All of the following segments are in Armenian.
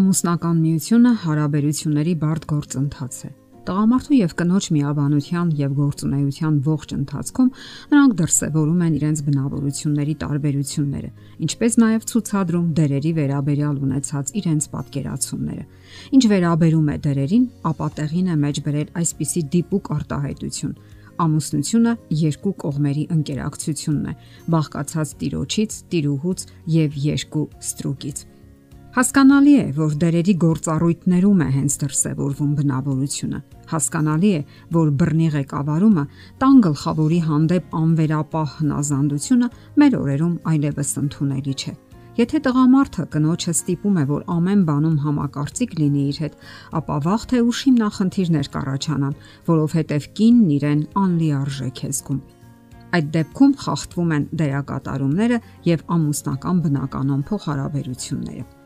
Ամուսնական միությունը հարաբերությունների բարդ գործընթաց է։ Տղամարդու եւ կնոջ միաբանության եւ գործունեության ողջ ընթացքում նրանք դրսեւորում են իրենց բնավորությունների տարբերությունները, ինչպես նաեւ ցուցադրում դերերի վերաբերյալ ունեցած իրենց պատկերացումները։ Ինչ վերաբերում է դերերին, ապա տեղին է մեջ բերել այսպիսի դիպուկ արտահայտություն ամուսնությունը երկու կողմերի ընկերակցությունն է, բաղկացած տիրոջից, տիրուհուց եւ երկու ստրուկից։ Հասկանալի է, որ դերերի գործառույթներում է հենց դրսևորվում բնավորությունը։ Հասկանալի է, որ բռնի ղեկավարումը տան գլխավորի հանդեպ անվերապահ հնազանդությունը մեր օրերում այլևս ընդունելի չէ։ Եթե տղամարդը կնոջը ստիպում է, որ ամեն բանում համակարծիք լինի իր հետ, ապա վաղ թե ուշ հիմնախնդիրներ կառաջանան, որովհետև կինն իրեն անլիարժեք է զգում։ Այդ դեպքում խախտվում են դերակատարումները եւ ամուսնական բնականon փոխհարաբերությունները։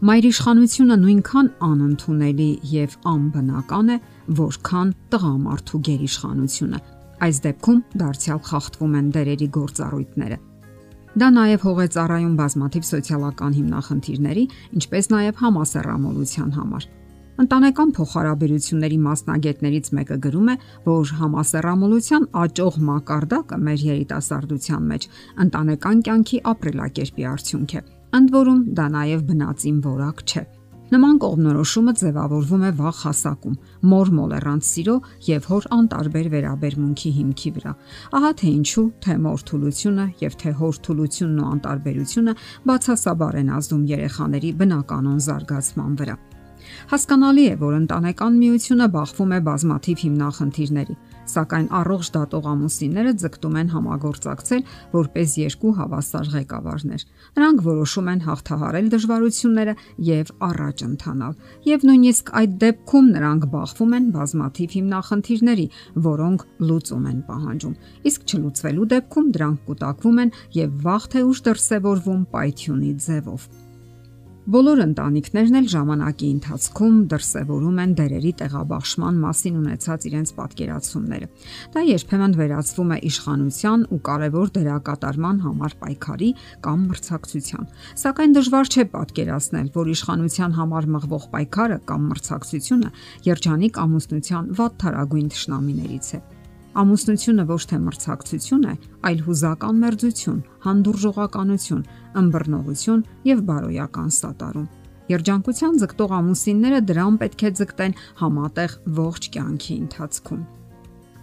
Մայրիշխանությունը նույնքան անընդունելի եւ անբնական է, որքան տղամարդու գերիշխանությունը։ Այս դեպքում դարձյալ խախտվում են դերերի գործառույթները։ Դա նաև հող է ծառայում բազմաթիվ սոցիալական հիմնախնդիրների, ինչպես նաև համասեռամոլության համար։ Ընտանեկան փոխհարաբերությունների մասնագետներից մեկը գրում է, որ համասեռամոլության աճող մակարդակը մեր երիտասարդության մեջ ընտանեկան կյանքի ապրելակերպի արդյունք է Ընդ որում դա նաև բնածին որակ չէ։ Նման կողմնորոշումը ձևավորվում է վաղ հասակում, մոր մոլերանտ սիրո եւ հոր անտարբեր վերաբերմունքի հիմքի վրա։ Ահա թե ինչու թե մոր թուլությունը եւ թե հոր թուլությունն ու անտարբերությունը բացասաբար են ազդում երեխաների բնականon զարգացման վրա։ Հասկանալի է, որ ընտանեկան միությունը բախվում է բազմաթիվ հիմնախնդիրների, սակայն առողջ դատող ամուսինները ձգտում են համագործակցել որպես երկու հավասար ղեկավարներ։ Նրանք որոշում են հաղթահարել դժվարությունները եւ առաջ ընթանալ։ Եվ նույնիսկ այդ դեպքում նրանք բախվում են բազմաթիվ հիմնախնդիրների, որոնք լուծում են պահանջում։ Իսկ չլուծվելու դեպքում դրանք կուտակվում են եւ վաղ թե ուշ դրսևորվում պայթյունի ձևով։ Բոլոր ընտանիքներն էլ ժամանակի ընթացքում դրսևորում են դերերի տեղաբաշխման մասին ունեցած իրենց պատկերացումները։ Դա երբեմն վերածվում է իշխանության ու կարևոր դերակատարման համար պայքարի կամ մրցակցության։ Սակայն դժվար չէ պատկերացնել, որ իշխանության համար մղվող պայքարը կամ մրցակցությունը երջանիկ ամուսնության վատթարագույն ճշնամիներից է։ Ամուսնությունը ոչ թե մրցակցություն է, այլ հուզական մերձություն, հանդուրժողականություն, ըմբռնողություն եւ բարոյական սատարում։ Երջանկության ձգտող ամուսինները դրան պետք է ձգտեն համատեղ ողջ կյանքի ընթացքում։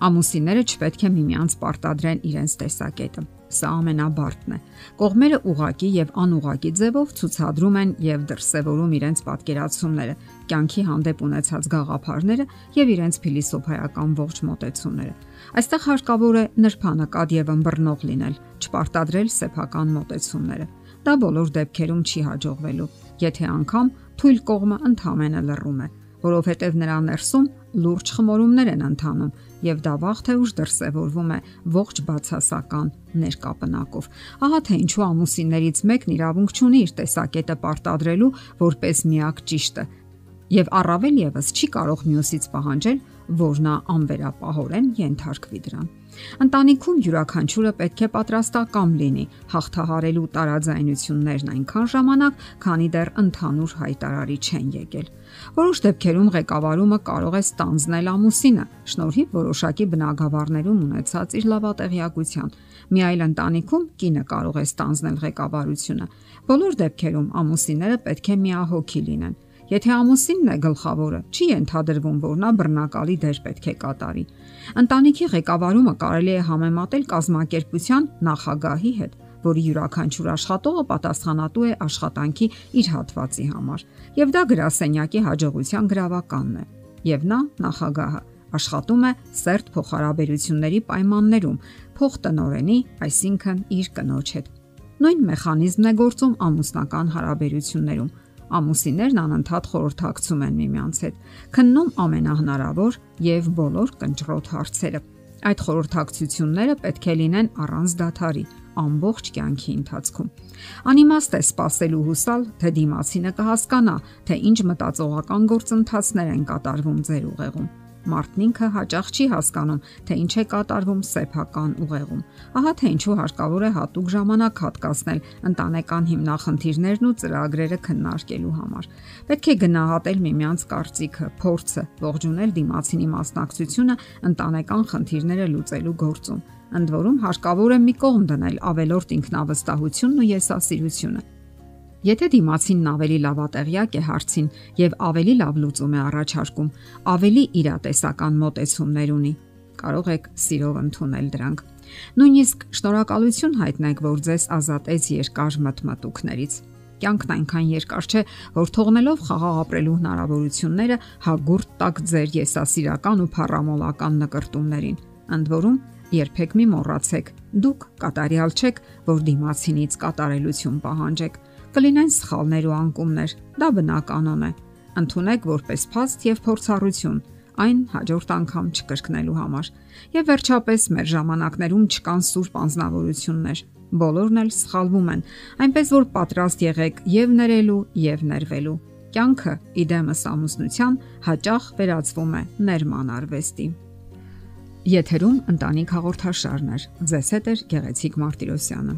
Ամուսինները չպետք է միմյանց պարտադրեն իրենց տեսակետը Սա ամենաբարդն է։ Կողմերը ուղակի եւ անուղակի ձևով ցուցադրում են եւ դրսեւորում իրենց պատկերացումները, կյանքի հանդեպ ունեցած գաղափարները եւ իրենց փիլիսոփայական ողջ մոտեցումները։ Այստեղ հարկավոր է նրբանկատ եւ ըմբռնող լինել, չպարտադրել սեփական մոտեցումները։ Դա բոլոր դեպքերում չի հաջողվելու, եթե անգամ թույլ կողմը ընդհանրապես լռում է որովհետև նրա ներսում լուրջ խմորումներ են ընթանում եւ դա վաղ թե ուշ դրսեւորվում է ողջ բացասական ներկապնակով։ Ահա թե ինչու ամուսիններից մեկն իրավունք չունի իր տեսակետը պարտադրելու որպես միակ ճիշտը եւ առավել եւս չի կարող մյուսից պահանջել, որ նա անվերապահորեն ենթարկվի դրան։ Ընտանիքում յուրաքանչյուրը պետք է պատրաստակամ լինի հաղթահարելու տարաձայնություններն այնքան ժամանակ, քանի դեռ ընդհանուր հայտարարի չեն եկել։ Որոշ դեպքերում ղեկավարումը կարող է ստանձնել ամուսինը, շնորհիվ որոշակի բնագավառներում ունեցած իր լավատեղյակության։ Մի այլ ընտանիքում կինը կարող է ստանձնել ղեկավարությունը։ Բոլոր դեպքերում ամուսինները պետք է միահոգի լինեն Եթե ամուսինն է գլխավորը, չի ենթադրվում, որ նա բռնակալի դեր պետք է կատարի։ Ընտանիքի ղեկավարումը կարելի է համեմատել կազմակերպության նախագահի հետ, որի յուրաքանչյուր աշխատողը պատասխանատու է աշխատանքի իր հատվածի համար, եւ դա գրասենյակի հաջողության գրավականն է։ Եվ նա նախագահը աշխատում է սերտ փոխհարաբերությունների պայմաններում, փոխտնօրենի, այսինքն իր կնոջ հետ։ Նույն մեխանիզմն է գործում ամուսնական հարաբերություններում Ամուսիններն անընդհատ խորհրդակցում են միմյանց հետ, քննում ամենահնարավոր եւ բոլոր կնճռոտ հարցերը։ Այդ խորհրդակցությունները պետք է լինեն առանց դադարի ամբողջ կյանքի ընթացքում։ Անիմաստ է սпасել ու հուսալ, թե դիմացինը կհասկանա, թե ինչ մտածողական գործընթացներ են կատարվում ձեր ուղեղում։ Մարդն ինքը հաճախ չի հասկանում, թե ինչ է կատարվում սեփական ուղեղում։ Ահա թե ինչու հարկավոր է հատուկ ժամանակ հատկացնել ընտանեկան հիմնախնդիրներն ու ծրագրերը քննարկելու համար։ Պետք է գնահատել միմյանց կարծիքը, փորձը, ողջունել դիմացինի մասնակցությունը ընտանեկան խնդիրները լուծելու գործում։ Ընդ որում հարկավոր է մի կողմ դնել ավելորտ ինքնավստահությունն ու եսասիրությունը Եթե դիմացինն ավելի լավատեղյակ է հարցին եւ ավելի լավ լուծում է առաջարկում, ավելի իրատեսական մոտեցումներ ունի, կարող եք սիրով ընդունել դրանք։ Նույնիսկ շնորհակալություն հայտնեք, որ ձեզ ազատեց երկար մտմտուկներից։ Կյանքն այնքան երկար չէ, որ թողնելով խաղաղ ապրելու հնարավորությունները հագուրտ տակ ձեր եսասիրական ու փառամոլական նկարտումներին։ Ընդ որում, երբեք մի մոռացեք, դուք կատարյալ չեք, որ դիմացինից կատարելություն պահանջեք կլինեն սխալներ ու անկումներ։ Դա բնականon է։ Ընթունեք որպես փաստ եւ փորձառություն այն հաջորդ անգամ չկրկնելու համար։ Եվ վերջապես մեր ժամանակներում չկան սուրբ անznավորություններ։ Բոլորն էլ սխալվում են, այնպես որ պատրաստ եղեք եւ ներելու եւ ներվելու։ Կյանքը իդեմս ամուսնության հաճախ վերածվում է ներման արվեստի։ Եթերում ընտանիք հաղորդաշարներ։ Ձեզ հետ է Գեղեցիկ Մարտիրոսյանը։